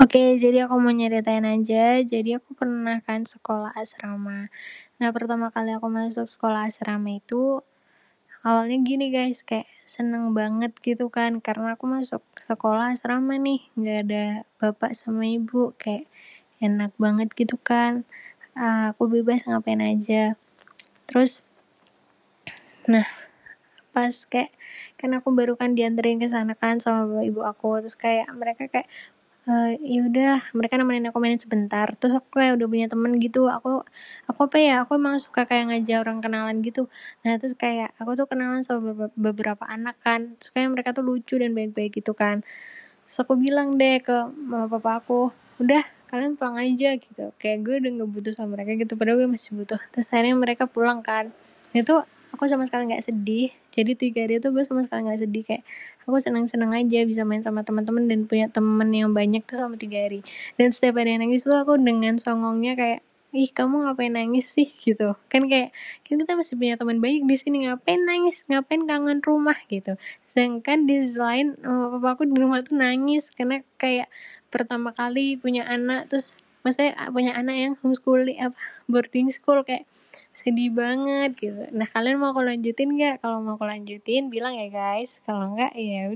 Oke, jadi aku mau nyeritain aja. Jadi aku pernah kan sekolah asrama. Nah, pertama kali aku masuk sekolah asrama itu awalnya gini guys, kayak seneng banget gitu kan karena aku masuk sekolah asrama nih, nggak ada bapak sama ibu, kayak enak banget gitu kan. Uh, aku bebas ngapain aja. Terus nah, pas kayak kan aku baru kan dianterin ke sana kan sama bapak ibu aku terus kayak mereka kayak uh, ya udah mereka nemenin aku main sebentar. Terus aku kayak udah punya temen gitu. Aku aku apa ya? Aku emang suka kayak ngajak orang kenalan gitu. Nah terus kayak aku tuh kenalan sama beberapa anak kan. Terus kayak mereka tuh lucu dan baik-baik gitu kan. Terus aku bilang deh ke mama papa aku udah kalian pulang aja gitu. Kayak gue udah nggak butuh sama mereka gitu. Padahal gue masih butuh. Terus akhirnya mereka pulang kan. Itu aku sama sekali nggak sedih. Jadi tiga hari itu gue sama sekali nggak sedih. Kayak aku senang senang aja bisa main sama teman-teman dan punya temen yang banyak tuh sama tiga hari. Dan setiap hari nangis tuh aku dengan songongnya kayak ih kamu ngapain nangis sih? gitu. Kan kayak kan kita masih punya teman banyak di sini ngapain nangis? Ngapain kangen rumah? gitu. Sedangkan di lain papa aku di rumah tuh nangis karena kayak pertama kali punya anak terus maksudnya punya anak yang homeschooling apa boarding school kayak sedih banget gitu. Nah kalian mau aku lanjutin nggak? Kalau mau aku lanjutin bilang ya guys. Kalau nggak ya